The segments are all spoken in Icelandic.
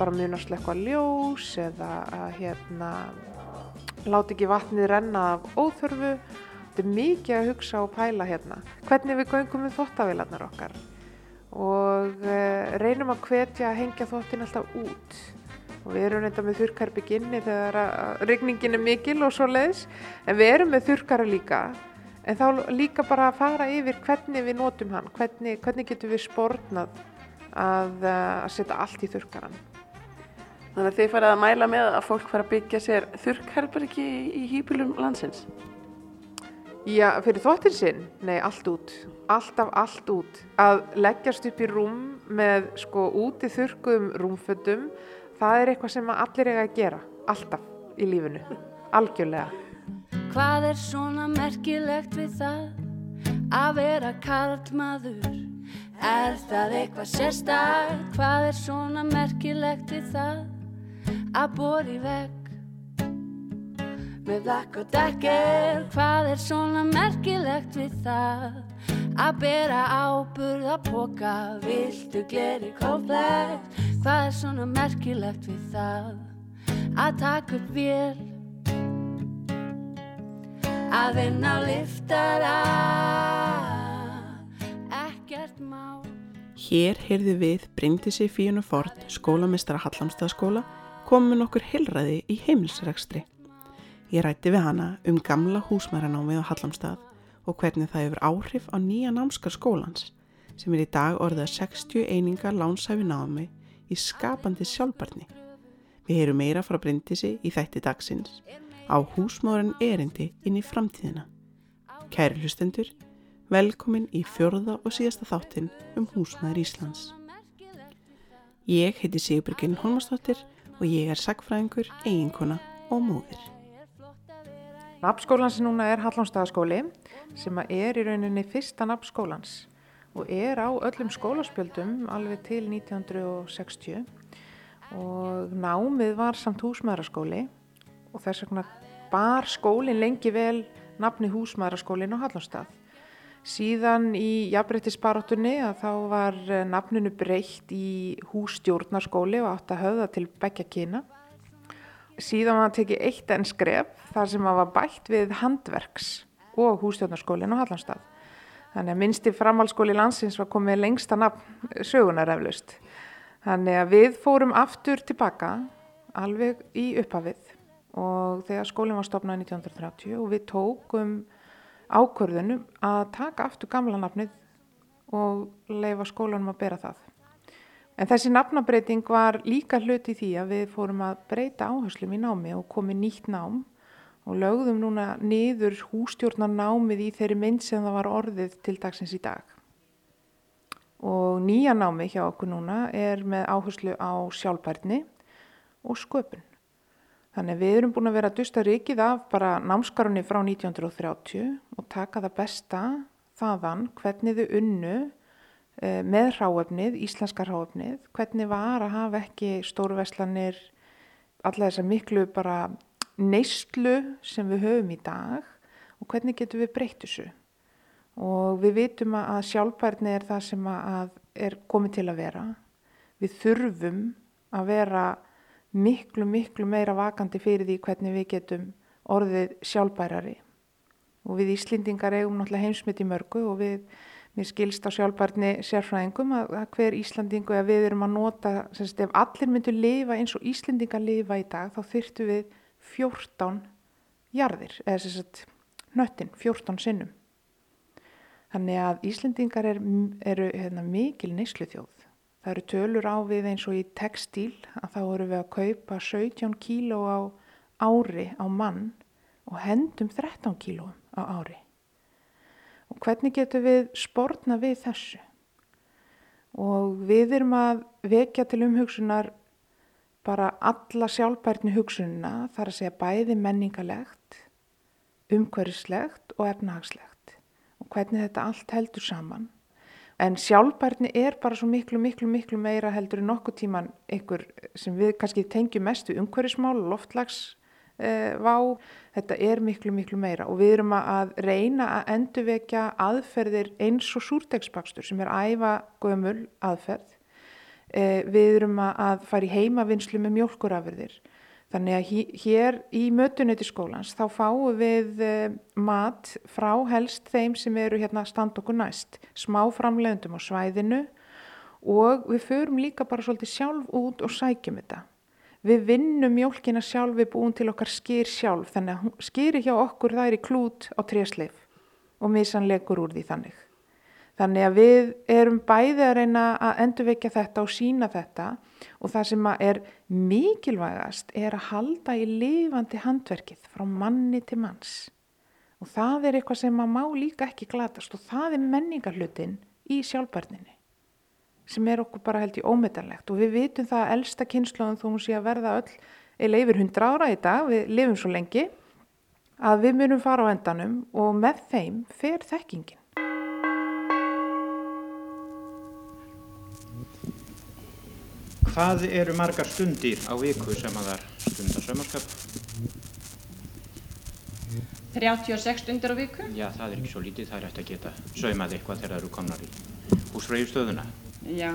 bara muna slekka ljós eða að hérna láti ekki vatnið renna af óþörfu. Þetta er mikið að hugsa og pæla hérna. Hvernig við göngum við þottavélarnar okkar? Og uh, reynum að hvetja að hengja þottin alltaf út. Og við erum reynda með þurrkarbygginni þegar að rigningin er mikil og svo leiðis en við erum með þurrkara líka. En þá líka bara að fara yfir hvernig við notum hann. Hvernig, hvernig getum við spórnað að, uh, að setja allt í þurrkaran Þannig að þið farið að mæla með að fólk fara að byggja sér þurrkherbergi í, í hýpilum landsins. Já, fyrir þvottin sinn? Nei, allt út. Alltaf allt út. Að leggjast upp í rúm með sko úti þurrkuðum rúmfötum, það er eitthvað sem allir eiga að gera. Alltaf í lífinu. Algjörlega. Hvað er svona merkilegt við það að vera karlmaður? Er það eitthvað sérstak? Hvað er svona merkilegt við það að bóri veg? Með lakk og dekker, hvað er svona merkilegt við það að bera áburð að póka, viltu gleri komplekt? Hvað er svona merkilegt við það að taka upp vél? að vinna á liftara ekkert má Hér heyrði við Bryndisi Fíunu Ford, skólamistara Hallamstaðskóla, komin okkur heilræði í heimilsregstri. Ég rætti við hana um gamla húsmæranámið á Hallamstað og hvernig það hefur áhrif á nýja námskar skólans sem er í dag orðið 60 einingar lánsæfi námi í skapandi sjálfbarni. Við heyrum meira frá Bryndisi í þætti dagsins á húsmáran erindi inn í framtíðina. Kæri hlustendur, velkomin í fjörða og síðasta þáttinn um húsmaður Íslands. Ég heiti Sigurbjörgin Holmastóttir og ég er sagfræðingur, eiginkona og móðir. Nafnskólans núna er Hallónstæðaskóli sem er í rauninni fyrsta nafnskólans og er á öllum skólaspjöldum alveg til 1960 og námið var samt húsmaðuraskóli og þess vegna bar skólinn lengi vel nafni húsmaðuraskólinn á Hallónstað. Síðan í jafnbreyttisbarátunni að þá var nafninu breytt í hússtjórnarskóli og átt að höfða til begja kýna. Síðan var það tekið eitt enn skref þar sem að var bætt við handverks og hússtjórnarskólinn á Hallónstað. Þannig að minnsti framhalskóli landsins var komið lengsta nafn sögunar eflaust. Þannig að við fórum aftur tilbaka alveg í upphafið og þegar skólinn var stopnað 1930 og við tókum ákvörðunum að taka aftur gamla nafnið og leifa skólanum að bera það. En þessi nafnabreiting var líka hluti því að við fórum að breyta áherslum í námi og komið nýtt nám og lögðum núna niður hústjórnar námið í þeirri mynd sem það var orðið til dagsins í dag. Og nýja námi hjá okkur núna er með áherslu á sjálfbærni og sköpun. Þannig að við erum búin að vera að dusta rikið af bara námskarunni frá 1930 og taka það besta þaðan hvernig þau unnu eh, með ráöfnið, íslenska ráöfnið, hvernig var að hafa ekki stórveslanir, alla þessa miklu bara neyslu sem við höfum í dag og hvernig getum við breytt þessu. Og við vitum að sjálfbærni er það sem er komið til að vera. Við þurfum að vera miklu, miklu meira vakandi fyrir því hvernig við getum orðið sjálfbærari. Og við Íslendingar eigum náttúrulega heimsmynd í mörgu og við, mér skilst á sjálfbærni sérfræðingum að, að hver Íslandingu, að við erum að nota, semst ef allir myndu lifa eins og Íslendingar lifa í dag, þá þyrtu við 14 jarðir, eða semst nöttin, 14 sinnum. Þannig að Íslendingar er, eru hérna, mikil neyslu þjóð. Það eru tölur á við eins og í textíl að þá eru við að kaupa 17 kíló á ári á mann og hendum 13 kíló á ári. Og hvernig getur við spórna við þessu? Og við erum að vekja til umhugsunar bara alla sjálfbærni hugsunina þar að segja bæði menningalegt, umhverfislegt og efnahagslegt. Og hvernig þetta allt heldur saman En sjálfbærni er bara svo miklu, miklu, miklu meira heldur en nokkuð tíman ykkur sem við kannski tengjum mest við umhverfismál, loftlagsvá, eh, þetta er miklu, miklu meira. Og við erum að reyna að endurvekja aðferðir eins og súrdegsbakstur sem er æfa gömul aðferð. Eh, við erum að fara í heimavinnslu með mjölkurafurðir. Þannig að hér í mötunöyti skólans þá fáum við eh, mat frá helst þeim sem eru hérna stand okkur næst, smá framlegundum á svæðinu og við förum líka bara svolítið sjálf út og sækjum þetta. Við vinnum mjölkina sjálf, við búum til okkar skýr sjálf, þannig að skýri hjá okkur það er í klút á trésleif og misanlegur úr því þannig. Þannig að við erum bæði að reyna að endurvekja þetta og sína þetta og það sem er mikilvægast er að halda í lifandi handverkið frá manni til manns. Og það er eitthvað sem maður má líka ekki glatast og það er menningarlutin í sjálfbarninni sem er okkur bara held í ómetanlegt og við vitum það að elsta kynnslóðum þó hún sé að verða öll eða yfir hundra ára í dag, við lifum svo lengi að við munum fara á endanum og með þeim fer þekkingin. Hvað eru margar stundir á viku sem að það stundar sömarskap? 36 stundir á viku? Já, það er ekki svo lítið, það er eftir að geta sögmað eitthvað þegar það eru komnar í húsfröðustöðuna. Já.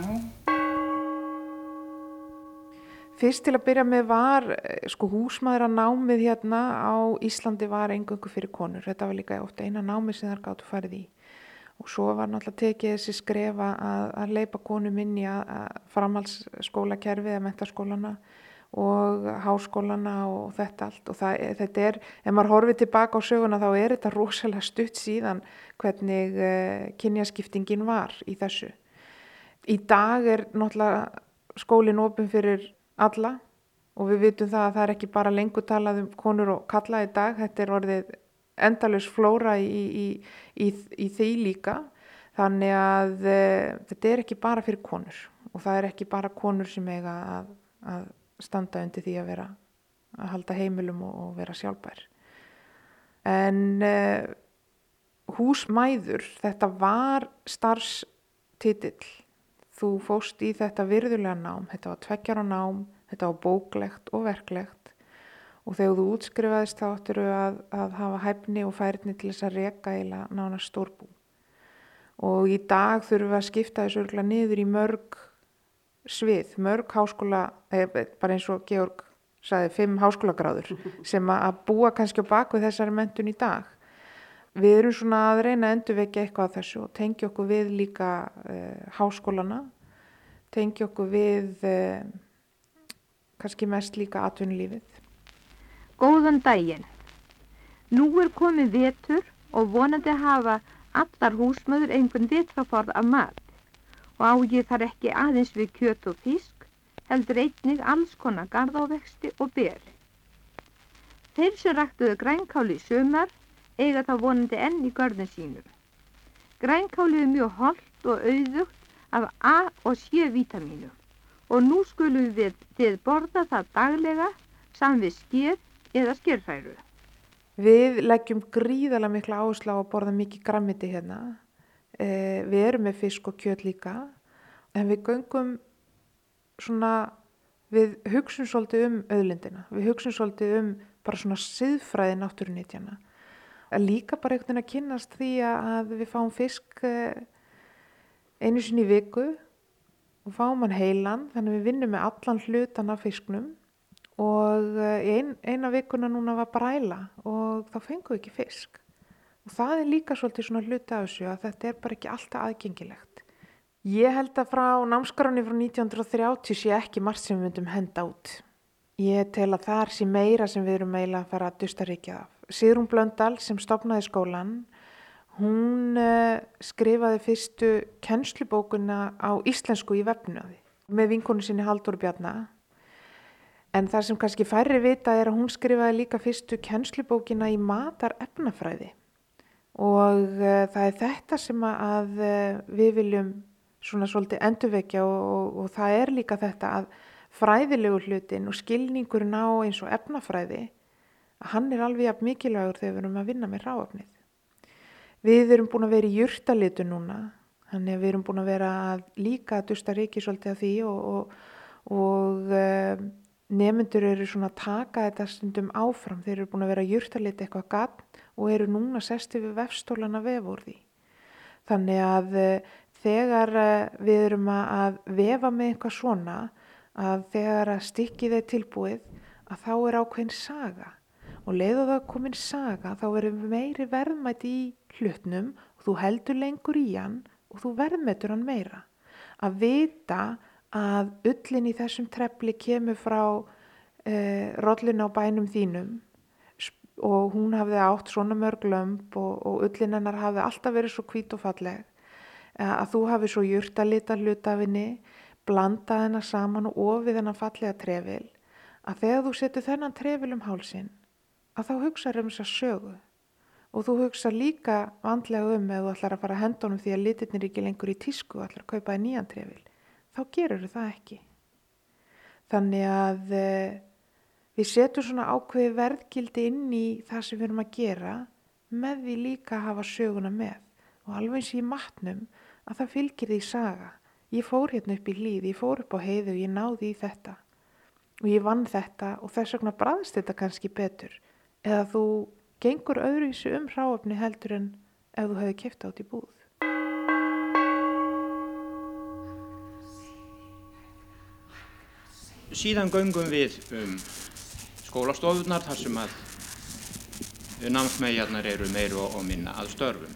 Fyrst til að byrja með var, sko húsmaður að námið hérna á Íslandi var engöngu fyrir konur. Þetta var líka ofta eina námið sem þar gáttu farið í og svo var náttúrulega tekið þessi skrefa að, að leipa konum inn í framhaldsskólakerfið eða mentaskólana og háskólana og þetta allt og það, þetta er, ef maður horfið tilbaka á söguna þá er þetta rosalega stutt síðan hvernig uh, kynjaskiptingin var í þessu. Í dag er náttúrulega skólinn ofin fyrir alla og við vitum það að það er ekki bara lengur talað um konur og kalla í dag, þetta er orðið endalus flóra í, í, í, því líka. Þannig að e, þetta er ekki bara fyrir konur og það er ekki bara konur sem eiga að, að standa undir því að vera að halda heimilum og, og vera sjálfbær. En e, húsmæður þetta var starfstitill þú fóst í þetta virðulega nám þetta var tveggjara nám, þetta var bóklegt og verklegt og þegar þú útskrifaðist þá ættir þau að, að hafa hæfni og færni til þess að reka eila nána stórbú. Og í dag þurfum við að skipta þessu örgla niður í mörg svið, mörg háskóla eða bara eins og Georg saði, fimm háskólagráður sem að búa kannski á baku þessari mentun í dag. Við erum svona að reyna að endurvekja eitthvað af þessu og tengja okkur við líka uh, háskólana. Tengja okkur við uh, kannski mest líka atvinnulífið Góðan daginn. Nú er komið vetur og vonandi hafa allar húsmaður einhvern vetraforð af mat og á ég þar ekki aðeins við kjöt og fisk heldur einnig alls konar gardávexti og ber. Þeir sem ræktuðu grænkáli í sömar eiga þá vonandi enn í görðin sínum. Grænkáli er mjög holdt og auðugt af A og C vitamínu og nú skulum við þið borða það daglega saman við skér eða skjörfæru. Við leggjum gríðarlega mikla áherslu á að borða mikið grammiti hérna. Eh, við erum með fisk og kjöt líka en við göngum svona, við hugsun svolítið um öðlindina. Við hugsun svolítið um bara svona siðfræði náttúrunitjana. Líka bara einhvern veginn að kynast því að við fáum fisk eh, einu sinni í viku og fáum hann heilan þannig við vinnum með allan hlutan af fisknum og eh, ein, eina vikuna núna var bræla og þá fengum við ekki fisk og það er líka svolítið svona hluti af þessu að þetta er bara ekki alltaf aðgengilegt. Ég held að frá námskránni frá 1930 sé ekki margt sem við myndum henda út. Ég tel að það er sér meira sem við erum meila að fara að dusta ríkja af. Sigrun Blöndal sem stopnaði skólan, hún uh, skrifaði fyrstu kennslubókuna á íslensku í vefnuði með vinkonu sinni Haldur Bjarnar En það sem kannski færri vita er að hún skrifaði líka fyrstu kennslubókina í matar efnafræði og uh, það er þetta sem að uh, við viljum svona svolítið endurvekja og, og, og það er líka þetta að fræðilegu hlutin og skilningurinn á eins og efnafræði að hann er alveg jafn mikilvægur þegar við erum að vinna með ráafnið. Við erum búin að vera í júrtalitu núna, þannig að við erum búin að vera líka að dusta reiki svolítið af því og, og Nemyndur eru svona að taka þetta stundum áfram, þeir eru búin að vera júrtalit eitthvað gafn og eru núna sestið við vefstólana vefur því. Þannig að uh, þegar uh, við erum að vefa með eitthvað svona að þegar að stikkið er tilbúið að þá er ákveðin saga og leiðu það komin saga þá verður meiri verðmætt í hlutnum og þú heldur lengur í hann og þú verðmættur hann meira. Að vita að ullin í þessum trefli kemur frá eh, rollin á bænum þínum. Og hún hafði átt svona mörg lömp og, og ullin hennar hafði alltaf verið svo hvít og falleg. Að þú hafi svo júrt að lita hlutafinni, blanda hennar saman og ofið hennar fallega trefil að þegar þú setur þennan trefil um hálsin að þá hugsaður um þess að sögu. Og þú hugsa líka vandlega um ef þú ætlar að fara að henda honum því að litirnir ekki lengur í tísku og ætlar að kaupa í nýjan trefil þá gerur það ekki. Þannig að uh, við setjum svona ákveði verðgildi inn í það sem við erum að gera með því líka að hafa söguna með. Og alveg eins í matnum að það fylgir því saga. Ég fór hérna upp í hlýð, ég fór upp á heiðu og ég náði í þetta. Og ég vann þetta og þess vegna bræðst þetta kannski betur. Eða þú gengur öðru í þessu um hráöfni heldur en ef þú hefði kæft átt í búð. Síðan göngum við um skólastofunar þar sem að námsmæjarnar eru meir og minna að störfum.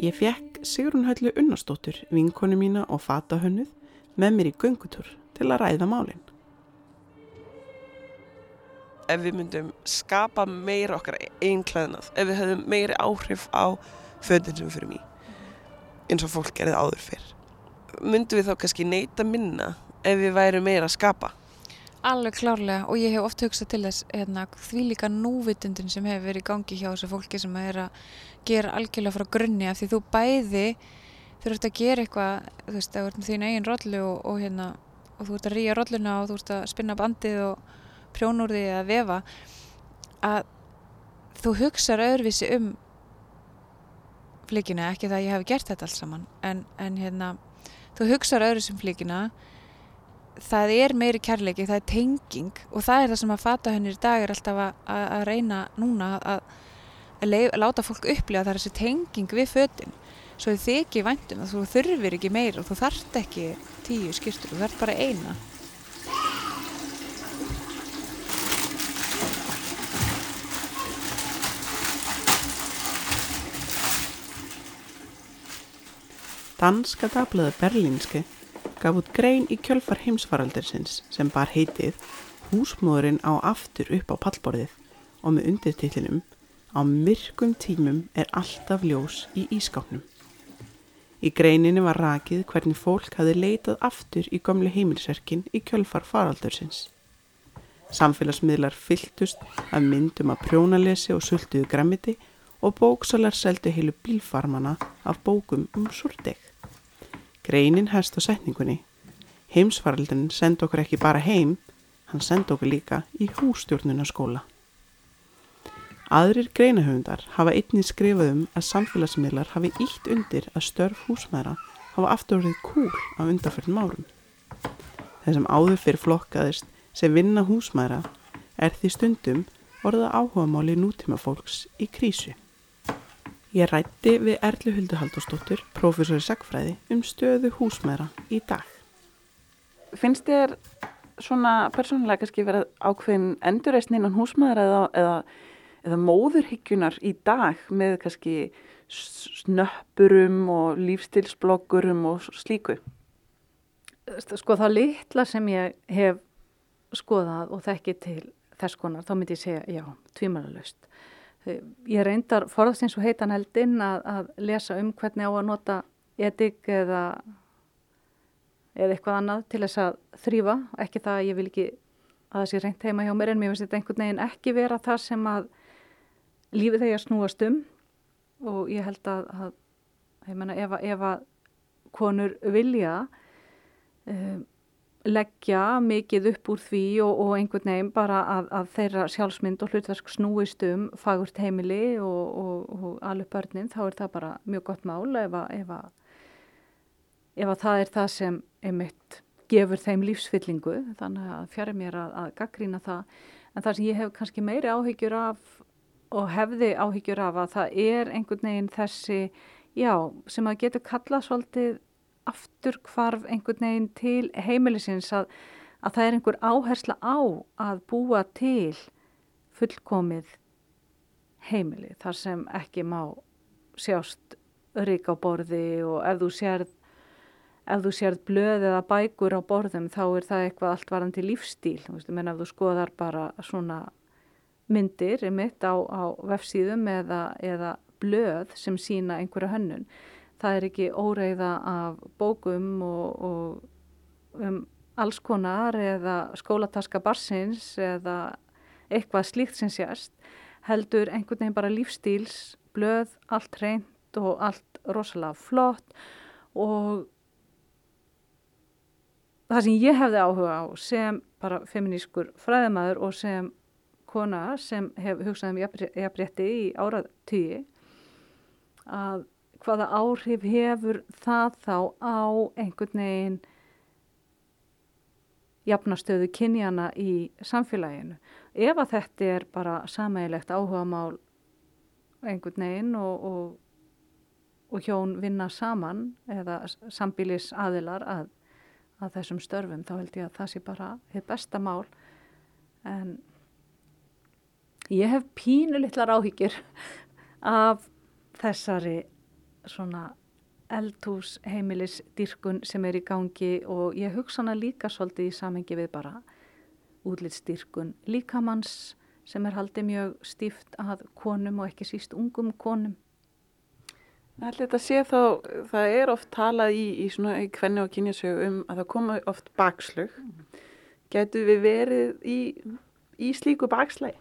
Ég fekk Sigrun Höllu Unnarsdóttur, vinkonu mína og fatahönnuð með mér í göngutur til að ræða málinn. Ef við myndum skapa meira okkar einn klæðnað, ef við höfum meiri áhrif á föðin sem við fyrir mý, eins og fólk gerði áður fyrr, myndum við þá kannski neyta minna ef við værum meira að skapa? Alveg klárlega og ég hef oft hugsað til þess hérna, því líka núvitundin sem hefur verið í gangi hjá þessu fólki sem er að gera algjörlega frá grunni af því þú bæði ert að gera eitthvað þú veist, ert með þín eigin rollu og, og, hérna, og þú ert að rýja rolluna og þú ert að spinna bandið og prjónur því að vefa að þú hugsaður öðruvísi um flíkina, ekki það að ég hef gert þetta alls saman en, en hérna þú hugsaður öðruvísi um flíkina það er meiri kærleiki, það er tenging og það er það sem að fata hennir í dag er alltaf að, að, að reyna núna að, að leif, láta fólk upplifa það er þessi tenging við fötinn svo þið ekki væntum að þú þurfir ekki meir og þú þarft ekki tíu skýrstur, þú þarft bara eina. Danska dagblæðu Berlínski gaf út grein í kjölfar heimsfaraldirsins sem bar heitið Húsmóðurinn á aftur upp á pallborðið og með undirtillinum Á myrkum tímum er alltaf ljós í ískáknum. Í greininni var rakið hvernig fólk hafi leitað aftur í gamle heimilsverkin í kjölfar faraldursins. Samfélagsmiðlar fylltust af myndum af prjónalesi og sultuðu grammiti og bóksalar seldu heilu bílfarmana af bókum um súrdeg. Greinin herst á setningunni. Heimsfaraldun sendi okkur ekki bara heim, hann sendi okkur líka í hústjórnuna Aðrir greinahöfundar hafa einnig skrifað um að samfélagsmiðlar hafi ítt undir að störf húsmæra hafa afturverðið kúl á undarförnum árum. Þessum áður fyrir flokkaðist sem vinna húsmæra er því stundum orða áhuga máli nútíma fólks í krísu. Ég rætti við Erlu Huldu Haldurstóttur, profesor í sagfræði, um stöðu húsmeðra í dag. Finnst þér svona persónulega kannski verið ákveðin endurreysn innan húsmeðra eða, eða, eða móðurhyggjunar í dag með kannski snöppurum og lífstilsbloggurum og slíku? Sko það litla sem ég hef skoðað og þekki til þess konar, þá myndi ég segja já, tvímælulegst. Ég reyndar forðast eins og heitan heldinn að, að lesa um hvernig á að nota etik eða, eða eitthvað annað til þess að þrýfa. Ekki það að ég vil ekki að það sé reynd heima hjá mér en mér finnst þetta einhvern veginn ekki vera það sem að lífið þegar snúast um. og ég held að, að ég menna ef, að- konur vilja um, leggja mikið upp úr því og, og einhvern veginn bara að, að þeirra sjálfsmynd og hlutverk snúist um fagurt heimili og, og, og alveg börnin þá er það bara mjög gott mál ef að, ef að, ef að það er það sem einmitt gefur þeim lífsfyllingu. Þannig að fjari mér að, gaggrína það. En það sem ég hef kannski meiri áhyggjur af og hefði áhyggjur af að það er einhvern veginn þessi já, sem að getur kallað svolítið aftur hvarf einhvern veginn til heimilisins að, að það er einhver áhersla á að búa til fullkomið heimili þar sem ekki má sjást rík á borði og ef þú sérð ef þú sérð blöð eða bækur á borðum þá er það eitthvað allt varandi lífstíl menn ef þú skoðar bara svona myndir mitt á, á vefsíðum eða, eða blöð sem sína einhverja hönnun það er ekki óreiða af bókum og, og um alls konar eða skólataska barsins eða eitthvað slíkt sem sést heldur einhvern veginn bara lífstíls blöð, allt reynd og allt rosalega flott. Og það sem ég hefði áhuga á sem bara feminískur fræðamæður og sem kona sem hef hugsað um jafnrétti í áratýi að hvaða áhrif hefur það þá á einhvern veginn jafnastöðu kynjana í samfélaginu. Ef að þetta er bara samægilegt áhuga mál einhvern veginn og, og, og hjón vinna saman eða sambílis aðilar að, að þessum störfum þá held ég að það sé bara þið besta mál en ég hef pínu litlar áhyggjur af þessari svona eldhús heimilis dyrkun sem er í gangi og ég hugsa hana líka svolítið í samengi við bara útlitsdyrkun líkamanns sem er haldið mjög stíft að konum og ekki síst ungum konum. Allir þetta sé þá, það er oft talað í, í svona í kvenni og kynjasögu um að það koma oft bakslug. Getur við verið í, í slíku bakslægi?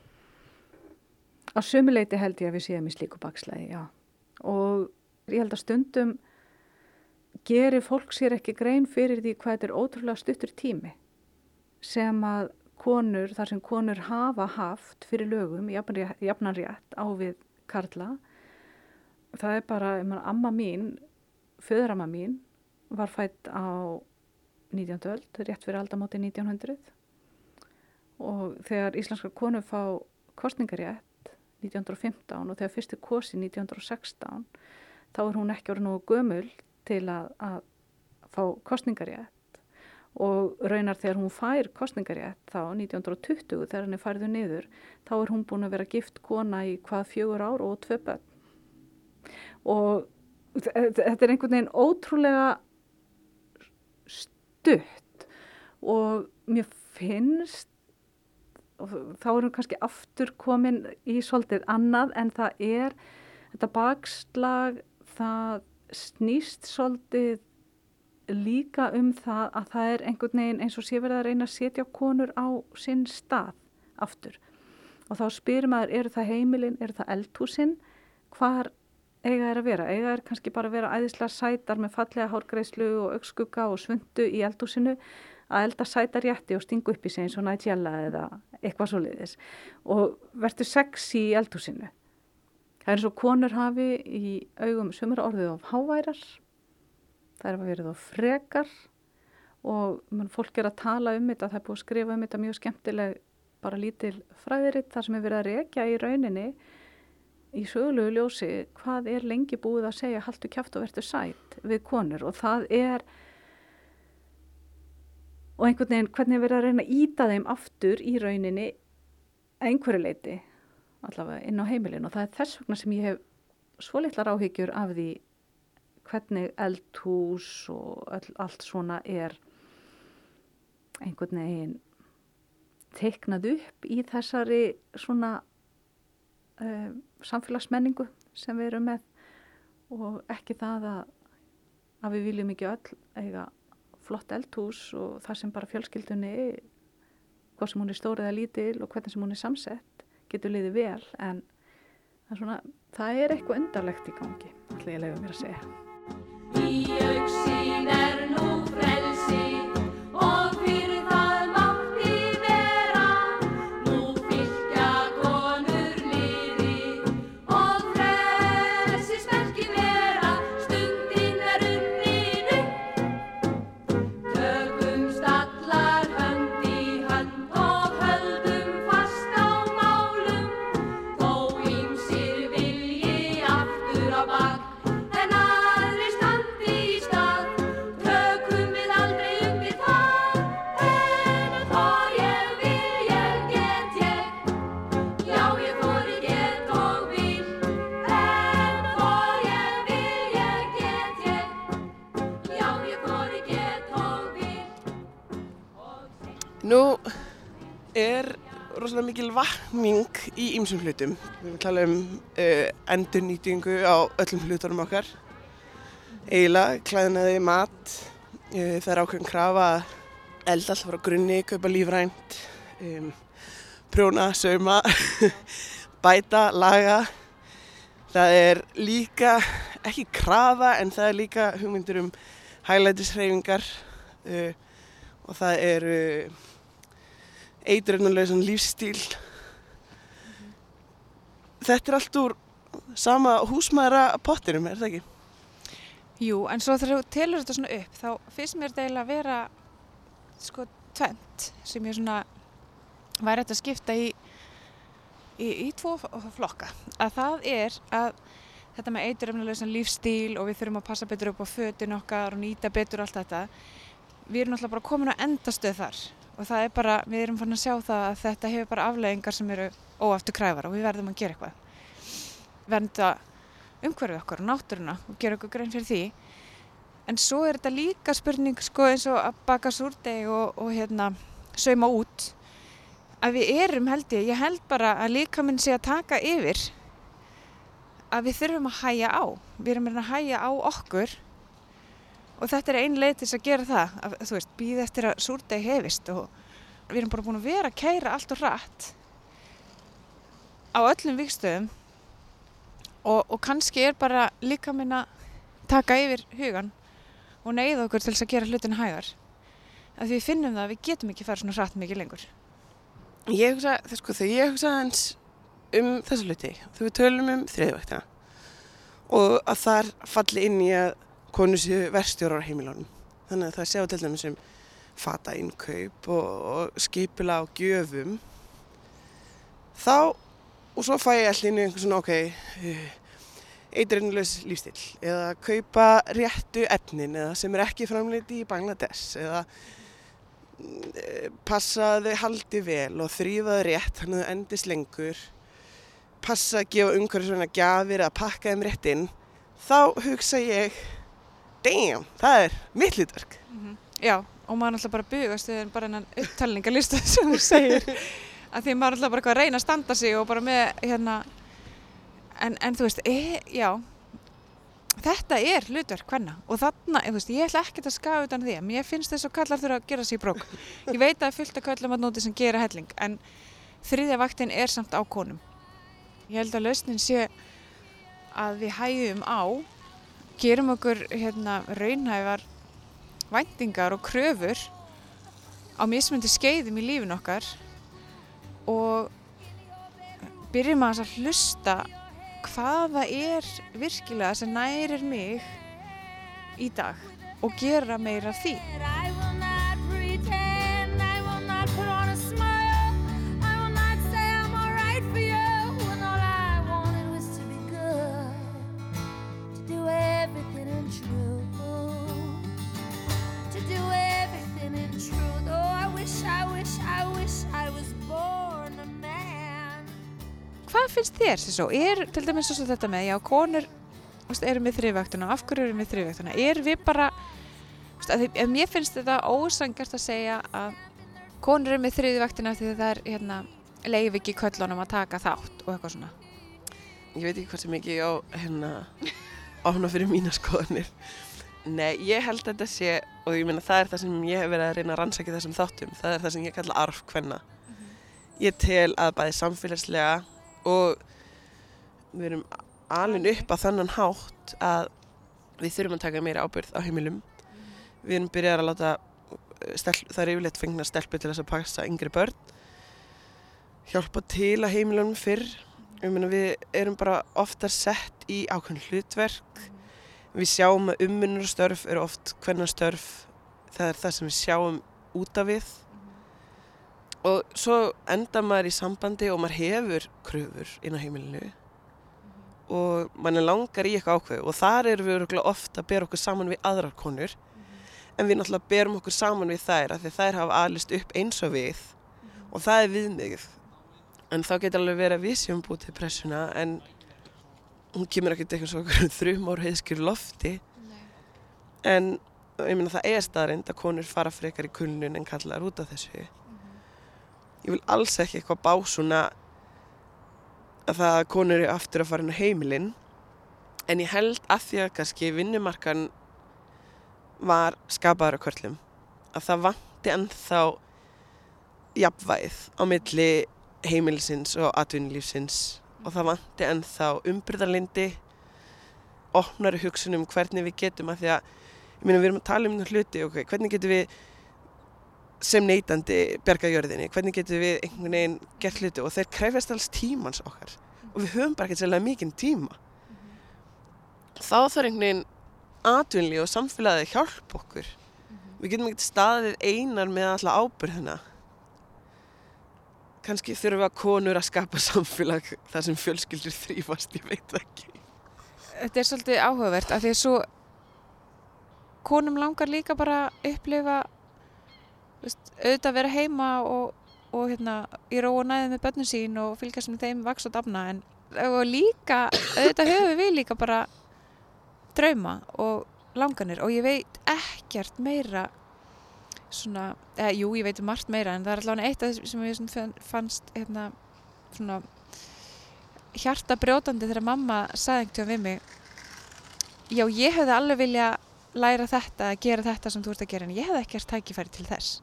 Á sömuleiti held ég að við séum í slíku bakslægi, já. Og ég held að stundum gerir fólk sér ekki grein fyrir því hvað þetta er ótrúlega stuttur tími sem að konur, þar sem konur hafa haft fyrir lögum, jafnan rétt á við Karla það er bara, meina, amma mín föðuramma mín var fætt á 19. öld, rétt fyrir aldamóti 1900 og þegar íslenskar konur fá kostningarétt 1915 og þegar fyrst er kosi 1916 þá er hún ekki orðið nógu gömul til að, að fá kostningarétt og raunar þegar hún fær kostningarétt þá 1920 þegar hann er færðu niður þá er hún búin að vera gift kona í hvað fjögur ár og tvö bönn og þetta er einhvern veginn ótrúlega stutt og mér finnst og þá erum við kannski aftur komin í svolítið annað en það er þetta bakslag það snýst svolítið líka um það að það er einhvern veginn eins og sé verið að reyna að setja konur á sinn stað aftur. Og þá spyrir maður eru það heimilin, eru það eldhúsin? Hvar eiga er að vera? Eiga er kannski bara að vera æðislega sætar með fallega hárgreislu og augskugga og svundu í eldhúsinu? Að elda sætar rétti og stingu upp í sig eins og nætjala eða eitthvað svo leiðis og verður sexy í eldhúsinu það er eins og konur hafi í augum sömur orðið of háværar það er að verið of frekar og man, fólk er að tala um þetta það er búið að skrifa um þetta mjög skemmtileg bara lítil fræðiritt þar sem er verið að rekja í rauninni í sögulegu ljósi hvað er lengi búið að segja haldu kæft og verður sætt við konur og það er og einhvern veginn hvernig er verið að reyna að íta þeim aftur í rauninni einhverju leiti allavega inn á heimilin og það er þess vegna sem ég hef svo litlar áhyggjur af því hvernig eldhús og all, allt svona er einhvern veginn teiknað upp í þessari svona uh, samfélagsmenningu sem við erum með. Og ekki það að, að við viljum ekki öll eiga flott eldhús og það sem bara fjölskyldunni hvað sem hún er stórið eða lítil og hvernig sem hún er samsett getur liðið vel en það er, svona, það er eitthvað undarlegt í gangi, ætla ég að leiða mér að segja. Rosalega mikil vakning í ýmsum hlutum. Við erum að tala um uh, endurnýtingu á öllum hlutunum okkar. Eiginlega, klæðnaði, mat. Uh, það er ákveðin krafa að elda alltaf frá grunni, kaupa lífrænt, um, prjóna, sauma, bæta, laga. Það er líka, ekki krafa, en það er líka hugmyndir um hæglætishreyfingar uh, og það eru eitrunuleysan lífstíl. Þetta er allt úr sama húsmaðra pottinum, er það ekki? Jú, en svo þegar þú telur þetta svona upp, þá finnst mér þetta eiginlega að vera sko tvent sem ég svona væri hægt að skipta í, í, í tvo flokka. Að það er að þetta með eituröfnuleysan lífstíl og við þurfum að passa betur upp á fötin okkar og nýta betur allt þetta. Við erum náttúrulega bara komin á endastöð þar og það er bara, við erum fann að sjá það að þetta hefur bara afleggingar sem eru óaftur kræfar og við verðum að gera eitthvað. Vernda umhverfið okkar og náttúruna og gera okkur grein fyrir því. En svo er þetta líka spurning sko eins og að baka súrdeg og, og hérna sauma út. Að við erum held ég, ég held bara að líka minn sé að taka yfir að við þurfum að hæja á. Við erum að hæja á okkur og þetta er ein leið til þess að gera það. Að, þú veist, býð eftir að súrdeg hefist og við erum bara búin að vera að kæra allt og rætt á öllum vikstöðum og, og kannski er bara líka minn að taka yfir hugan og neyða okkur til þess að gera hlutin hægar því við finnum það að við getum ekki fara svona hratt mikið lengur Ég hugsa, það sko, þegar ég hugsa hans um þessa hluti, þegar við tölum um þriðvægtina og að þar falli inn í að konur séu verstjórar á heimilónum. Þannig að það séu til dæmis um fata innkaup og, og skipila á gjöfum. Þá, og svo fæ ég allir inn í einhvern svona, ok, eitrinulegs lífstil eða kaupa réttu efnin eða sem er ekki framleiti í Bangladesh eða eh, passa þau haldi vel og þrýfa þau rétt þannig að þau endist lengur passa að gefa umhverfisverðina gjafir að pakka þeim rétt inn þá hugsa ég damn, það er mitt hlutverk Já, og maður er alltaf bara bugast þegar bara enn upptalningalista sem þú segir. Að því maður er alltaf bara að reyna að standa sig og bara með hérna en, en þú veist, e, já. Þetta er hlutverk hvenna og þarna, þú veist, ég ætla ekkert að skafa utan því, mér finnst þess að kallar þurfa að gera sér brók. Ég veit að að kallum að nóti sem gera helling en þriðja vaktin er samt á konum. Ég held að lausnin sé að við hægjum á gerum okkur hérna raunhæfar væntingar og kröfur á mismundi skeiðum í lífin okkar og byrjum að hlusta hvaða er virkilega sem nærir mig í dag og gera meira því. Hvað finnst þér þessu? Er til dæmis svo þetta með, já, konur erum við þrifvægtuna, af hverju erum við þrifvægtuna? Er við bara, ef mér finnst þetta ósangast að segja að konur erum við þrifvægtuna því það er, hérna, leif ekki köllunum að taka þátt og eitthvað svona. ég veit ekki hvað sem ekki á hérna áhna fyrir mína skoðanir Nei, ég held að þetta sé og ég meina það er það sem ég hef verið að reyna að rannsækja þessum þáttum, það er það sem ég kalla arf hvenna. Ég tel að bæði samfélagslega og við erum alin upp á þannan hátt að við þurfum að taka meira ábyrð á heimilum. Við erum byrjað að láta, stel, það er yfirleitt fengna stelpu til þess að passa yngri börn, hjálpa til að heimilunum fyrr. Meina, við erum bara ofta sett í ákveðin hlutverk. Við sjáum að umminnurstörf eru oft hvernig störf, það er það sem við sjáum út af við og svo enda maður í sambandi og maður hefur kröfur inn á heimilinu. Og mann langar í eitthvað ákveð og þar erum við ofta að bera okkur saman við aðrar konur. En við náttúrulega berum okkur saman við þær af því þær hafa aðlist upp eins og við. Og það er viðmigið en þá getur alveg verið að við séum búið til pressuna en hún kemur ekkert eitthvað svona þrjum ár heiðskjur lofti. En ég minna það er staðrind að konur fara frekar í kulnun en kallar út af þessu ég vil alls ekki eitthvað bá svona að það að konur eru aftur að fara inn á heimilinn en ég held að því að kannski vinnumarkan var skapaður á kvörlum að það vanti ennþá jafnvæð á milli heimilisins og atvinnulífsins. Og það vanti ennþá umbyrðarlindi opnari hugsunum hvernig við getum að því að ég meina við erum að tala um hluti ok, hvernig getum við sem neytandi bergajörðinni, hvernig getum við einhvern veginn gert hluti? Og þeir krefast alls tímans okkar. Og við höfum bara ekki sérlega mikinn tíma. Þá þarf einhvern veginn atvinnli og samfélagið hjálp okkur. Við getum ekkert staðið einar með alltaf ábyrðina kannski þurfum við að konur að skapa samfélag þar sem fjölskyldur þrýfast, ég veit ekki. Þetta er svolítið áhugavert af því að svo konum langar líka bara að upplifa veist, auðvitað að vera heima og, og hérna, í ró og næðið með börnum sín og fylgjast með þeim vaks og dafna en líka, auðvitað höfum við líka bara drauma og langanir og ég veit ekkert meira svona, eða jú ég veit um margt meira en það er allavega eitt af þess sem ég fannst hérna svona hjarta brjótandi þegar mamma sagði einhvern veginn við mig já ég hefði alveg vilja læra þetta, gera þetta sem þú ert að gera en ég hefði ekkert tækifæri til þess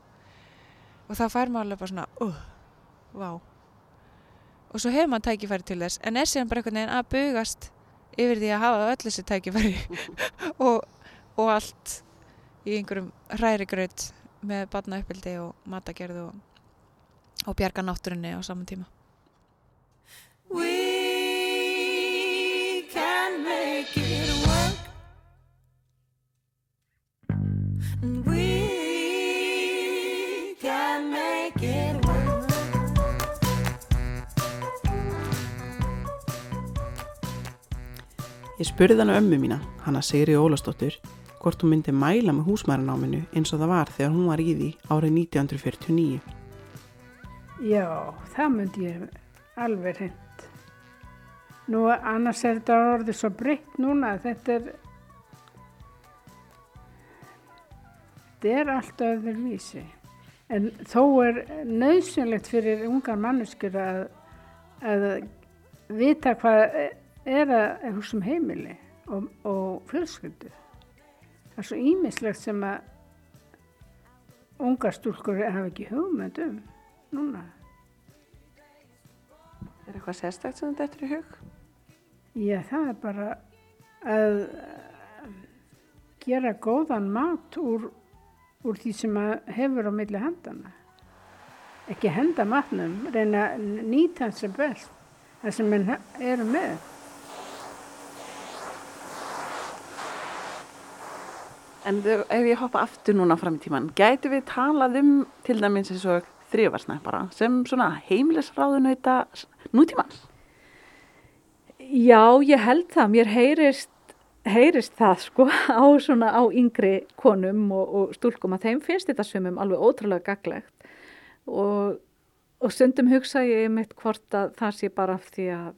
og þá fær maður alveg bara svona uh, vá. Og svo hefur maður tækifæri til þess en er síðan bara einhvern veginn að bugast yfir því að hafa öll þessi tækifæri og, og allt í einhverjum hræri gröð með batna uppbildi og matagerð og, og bjarga náttúrunni á saman tíma. We can make it work. And we Ég spurði hana ömmu mína, hana Sigri Ólastóttur, hvort hún myndi mæla með húsmæranáminu eins og það var þegar hún var í því árið 1949. Já, það myndi ég alveg hreint. Nú annars er þetta orðið svo breytt núna, þetta er, þetta er allt öður vísi. En þó er nöðsynlegt fyrir ungar manneskur að, að vita hvað er að húsum heimili og, og fjölskyldu. Það er svo ímislegt sem að ungar stúlkur hafa ekki hugmynd um núna. Er eitthvað sérstakt sem þetta er í hug? Já, það er bara að gera góðan mat úr, úr því sem hefur á milli hendana. Ekki henda matnum, reyna nýta hans sem best, það sem henn eru með. En ef ég hoppa aftur núna fram í tíman, gætu við talað um til dæmis eins og þrjöfarsnæppara sem svona heimilisráðunauta nútímans? Já, ég held það. Mér heyrist, heyrist það sko á, svona, á yngri konum og, og stúlkum að þeim finnst þetta sumum alveg ótrúlega gaglegt og, og stundum hugsa ég eitt hvort að það sé bara af því að,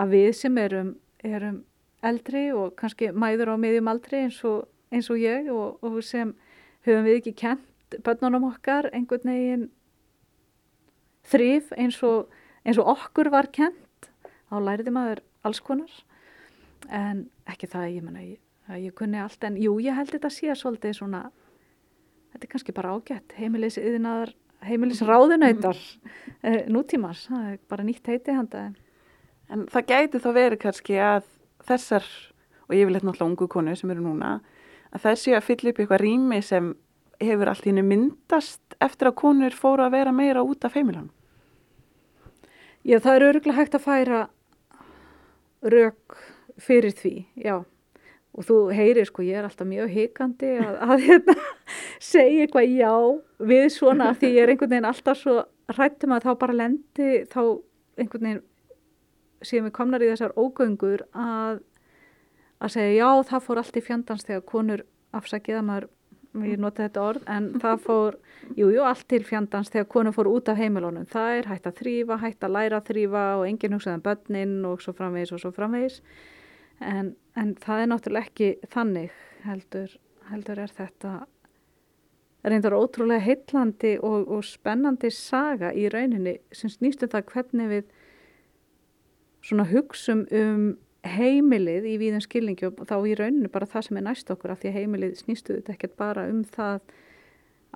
að við sem erum, erum eldri og kannski mæður á miðjum aldri eins og, eins og ég og, og sem höfum við ekki kent börnunum okkar einhvern veginn þrýf eins, eins og okkur var kent þá læriði maður alls konar. En ekki það ég menna ég, ég kunni allt en jú ég held þetta sé svolítið svona þetta er kannski bara ágætt heimilis yðinaðar heimilisráðunautar mm. nútímars, það er bara nýtt heiti handa En það gæti þá verið kannski að þessar, og ég vil eitthvað ungu konu sem eru núna, að það séu að fylla upp eitthvað rými sem hefur allt í hennu myndast eftir að konur fóru að vera meira út af heimilanum. Já, það er öruglega hægt að færa rauk fyrir því, já. Og þú heyrir, sko, ég er alltaf mjög hikandi að, að hérna, segja eitthvað já við svona því ég er einhvern veginn alltaf svo hrættum að þá bara lendi þá einhvern veginn síðan við komnar í þessar ógöngur að, að segja já það fór allt í fjandans þegar konur afsakið að maður, ég nota þetta orð, en það fór, jú, jú, allt til fjandans þegar konur fór út af heimilónum. Það er hægt að þrýfa, hægt að læra að þrýfa og enginn hugsaðan um börnin og svo framvegis og svo framvegis. En, en það er náttúrulega ekki þannig heldur, heldur er þetta reyndar ótrúlega heitlandi og, og spennandi saga í rauninni sem snýstu um það hvernig við svona hugsum um heimilið í víðum skilningi og þá í rauninu bara það sem er næst okkur af því heimilið snýstu þetta ekkert bara um það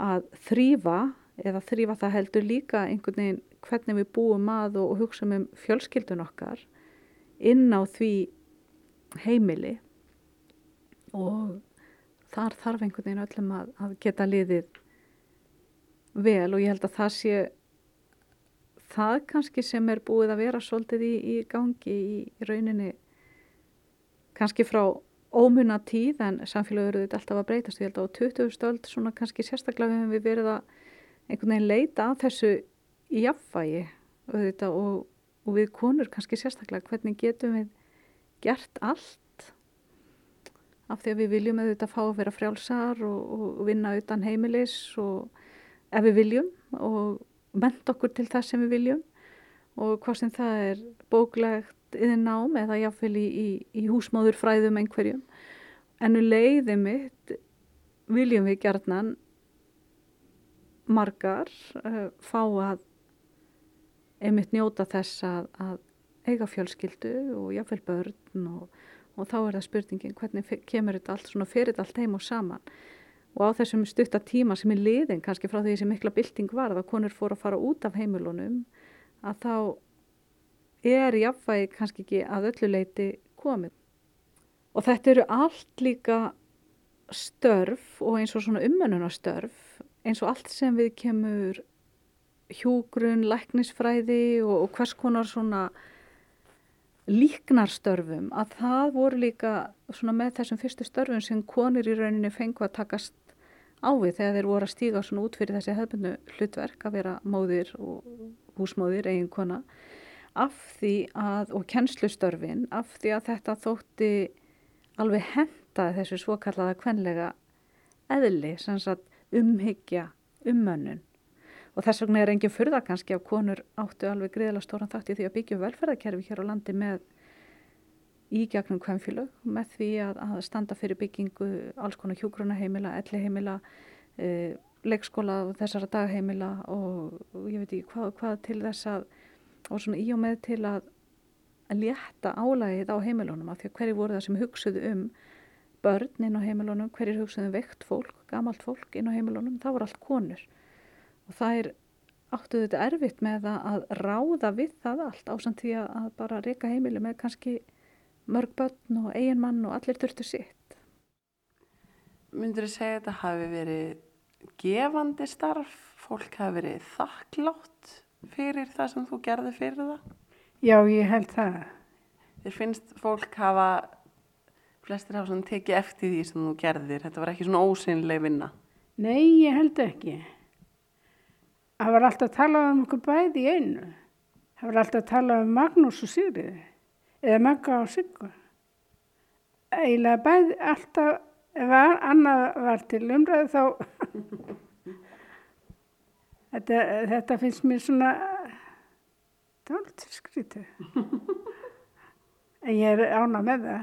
að þrýfa eða þrýfa það heldur líka einhvern veginn hvernig við búum að og, og hugsa um fjölskyldun okkar inn á því heimili. Og þar þarf einhvern veginn öllum að, að geta liðið vel og ég held að það sé það kannski sem er búið að vera svolítið í, í gangi í, rauninni kannski frá ómunna tíð en samfélagur eru þetta alltaf að breytast ég held á 20. stöld svona kannski sérstaklega hefum við verið að einhvern veginn leita að þessu í jafnvægi og, og við konur kannski sérstaklega hvernig getum við gert allt af því að við viljum auðvitað fá að vera frjálsar og, og vinna utan heimilis og ef við viljum og ment okkur til það sem við viljum og hvað sem það er bóklegt yfir nám eða jáfnvel í, í, í húsmáðurfræðum einhverjum. En við leiðið mitt viljum við gerðnan margar uh, fá að einmitt njóta þess að, að eiga fjölskyldu og jáfnvel börn og, og þá er það spurningin hvernig kemur þetta allt svona fyrir allt heim og saman og á þessum stutta tíma sem er liðin kannski frá því sem mikla bylting var að konur fór að fara út af heimilunum að þá er jáfnvægi kannski ekki að öllu leiti komið. Og þetta eru allt líka störf og eins og svona umönnunastörf eins og allt sem við kemur hjúgrun, læknisfræði og, og hvers konar svona líknarstörfum að það voru líka svona með þessum fyrstu störfum sem konir í rauninni fengu að takast á við þegar þeir voru að stíga svona út fyrir þessi hefðbundu hlutverk að vera móðir og húsmóðir, eigin kona af því að, og kennslustörfin, af því að þetta þótti alveg henda þessu svokallaða kvenlega eðli, umhyggja, ummönnun. Og þess vegna er engin fyrða kannski að konur áttu alveg greiðilega stóran þátt í því að byggja velferðarkerfi hér á landi með í gegnum kvennfélög, með því að, að standa fyrir byggingu alls konar hjúgrunaheimila, elliheimila, e, leikskóla og þessara dagheimila og, og ég veit ekki hvað, hvað til þess að og svona í og með til að, að létta álægið á heimilónum af því að hverju voru það sem hugsuðu um börn inn á heimilónum, hverjir hugsuðu um veikt fólk, gamalt fólk inn á heimilónum, það voru allt konur. Og það er áttuðu þetta erfitt með að ráða við það allt ásand því að bara reyka heimili með kannski mörg börn og eigin mann og allir þurftu sitt. Myndur þú segja að þetta hafi verið gefandi starf, fólk hafi verið þakklátt fyrir það sem þú gerði fyrir það? Já, ég held það. Þér finnst fólk hafa, flestir hafa svona tekið eftir því sem þú gerðir, þetta var ekki svona ósynleg vinna? Nei, ég held ekki. Það var alltaf að tala um okkur bæði einu. Það var alltaf að tala um Magnús og Sigriði, eða Magga og Sigga. Eila bæði alltaf, ef annað var til umræðu þá Þetta, þetta finnst mér svona dálta skrítið. en ég er ána með það.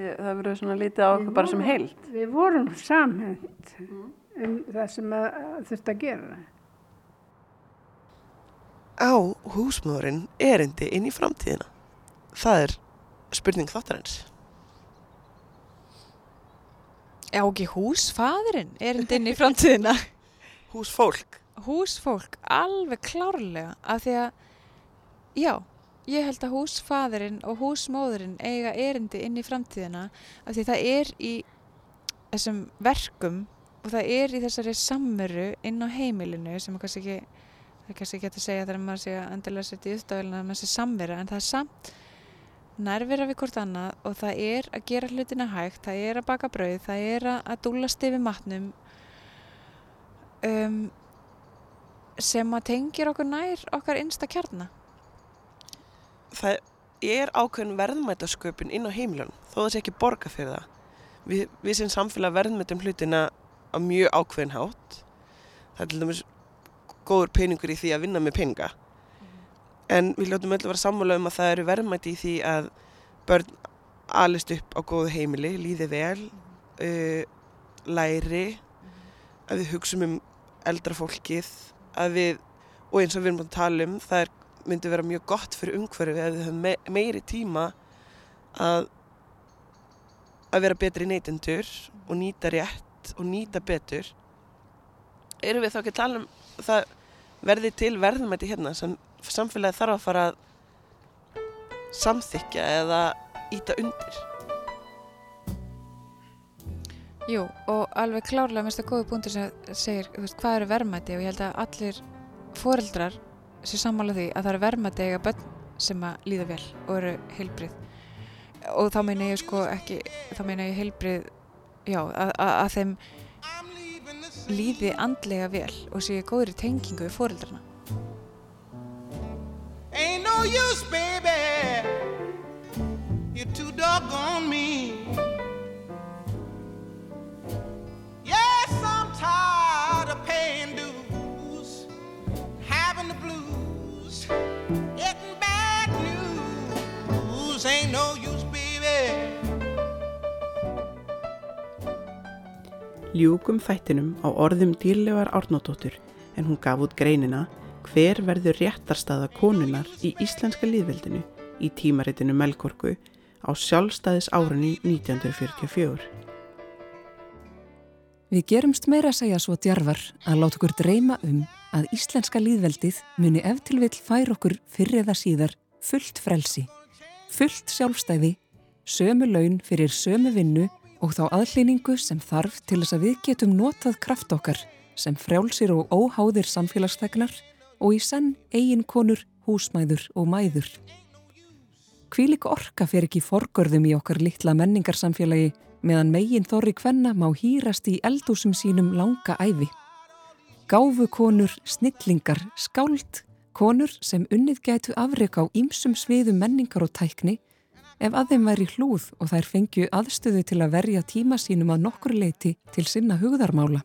Það verður svona lítið á okkur bara sem heilt. Við vorum samhend mm. um það sem þurft að gera. Á húsmaðurinn erindi inn í framtíðina. Það er spurning þáttarins. Já ekki húsfadurinn erindi inn í framtíðina. Húsfólk. Húsfólk, alveg klárlega af því að Já, ég held að húsfaðurinn og húsmóðurinn eiga erindi inn í framtíðina af því það er í þessum verkum og það er í þessari samveru inn á heimilinu sem er kannski ekki það kannski ekki að segja þegar maður sé að endilega setja í uppdagilina með þessi samvera en það er samt nærvera við hvort annað og það er að gera hlutina hægt, það er að baka brauð, það er að dúlast yfir matnum um, sem að tengir okkur nær okkar einsta kjarna. Það er ákveðin verðmætasköpun inn á heimilunum, þó það sé ekki borga fyrir það. Vi, við sem samfélag verðmætum hlutina á mjög ákveðin hátt. Það er til dæmis góður peningur í því að vinna með peninga en við hljóttum öll að vera sammála um að það eru verðmætti í því að börn alist upp á góðu heimili, líði vel, uh, læri, að við hugsaum um eldra fólkið, að við, og eins og við erum búin að tala um, það er, myndi vera mjög gott fyrir umhverfið að við höfum me meiri tíma að, að vera betri neytendur og nýta rétt og nýta betur. Erum við þá ekki að tala um það verði til verðmætti hérna sem samfélagi þarf að fara að samþykja eða íta undir. Jú, og alveg klárlega minnst það góði búndur sem segir veist, hvað eru verðmætti og ég held að allir foreldrar sé sammála því að það eru verðmætti eiga börn sem að líða vel og eru heilbrið og þá meina ég sko ekki, þá meina ég heilbrið, já, að, að, að þeim líði andlega vel og sé góður í tengingu við foreldrarna. Ain't no use, baby. You're too doggone Ljúkum þættinum á orðum dýrlegar Árnóttóttur en hún gaf út greinina Hver verður réttarstaða konunar í Íslenska líðveldinu í tímaritinu Melkorku á sjálfstæðis árunni 1944. Við gerumst meira að segja svo djarfar að láta okkur dreyma um að Íslenska líðveldið muni ef til vill fær okkur fyrir eða síðar fullt frelsi, fullt sjálfstæði, sömu laun fyrir sömu vinnu og þá aðlýningu sem þarf til þess að við getum notað kraft okkar sem frjálsir og óháðir samfélagstegnar og í senn eigin konur, húsmæður og mæður. Kvílik orka fer ekki forgörðum í okkar litla menningarsamfélagi meðan megin þorri kvenna má hýrast í eldúsum sínum langa æfi. Gáfu konur, snillingar, skáld, konur sem unnið gætu afreik á ýmsum sviðum menningar og tækni ef að þeim væri hlúð og þær fengju aðstöðu til að verja tíma sínum að nokkur leiti til sinna hugðarmála.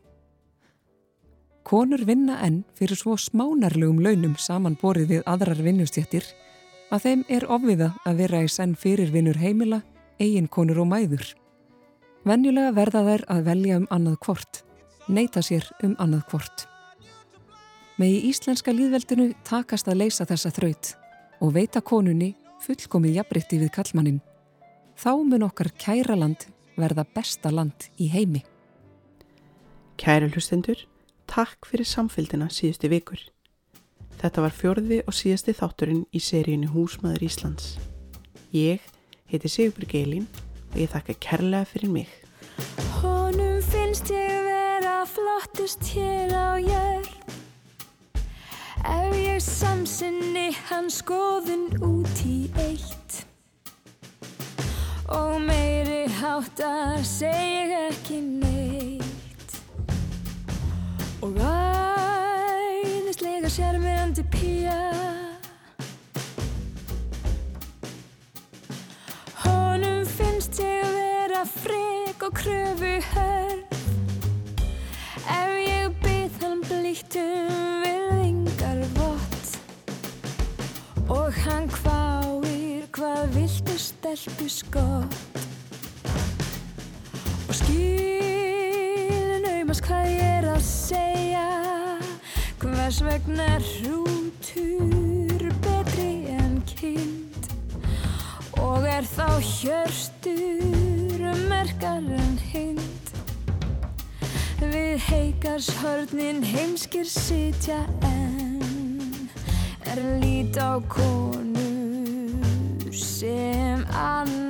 Konur vinna enn fyrir svo smánarlegum launum samanborið við aðrar vinnustjættir að þeim er ofviða að vera í senn fyrir vinnur heimila, eigin konur og mæður. Venjulega verða þær að velja um annað hvort, neyta sér um annað hvort. Með í Íslenska líðveldinu takast að leysa þessa þraut og veita konunni fullkomið jafnbritti við kallmannin. Þá mun okkar kæra land verða besta land í heimi. Kæri hlustendur, takk fyrir samfélgina síðusti vikur. Þetta var fjörði og síðasti þátturinn í seríunni Húsmaður Íslands. Ég heiti Sigurbjörg Eilín og ég þakka kærlega fyrir mig. Honum finnst ég vera flottust hér á jörg Ef ég samsinni hans skoðun út í eitt? Og meiri háttar seg ekki neitt. Og æðislega sérmyrandi pía. Honum finnst ég vera frek og kröfu hörð Ef ég stelpu skott Og skilin auðmast hvað ég er að segja. Hvers vegna hrútur betri en kind? Og er þá hjörstur merkar en hind? Við heikarshörnin heimskir sitja en Er lít á konu Um,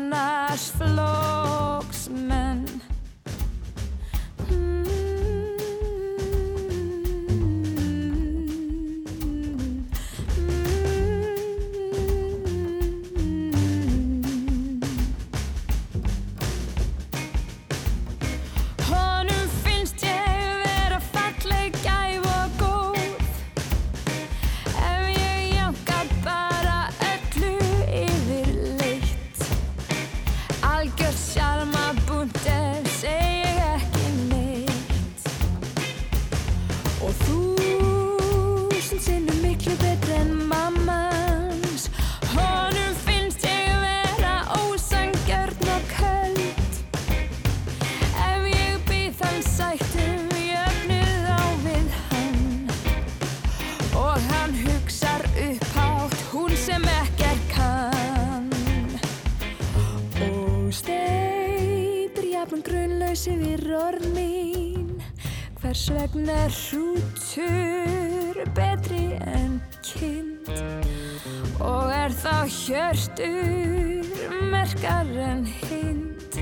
hjörtur merkar en hind.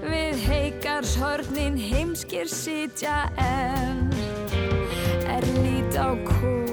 Við heikars hornin heimskir sitja en er lít á kó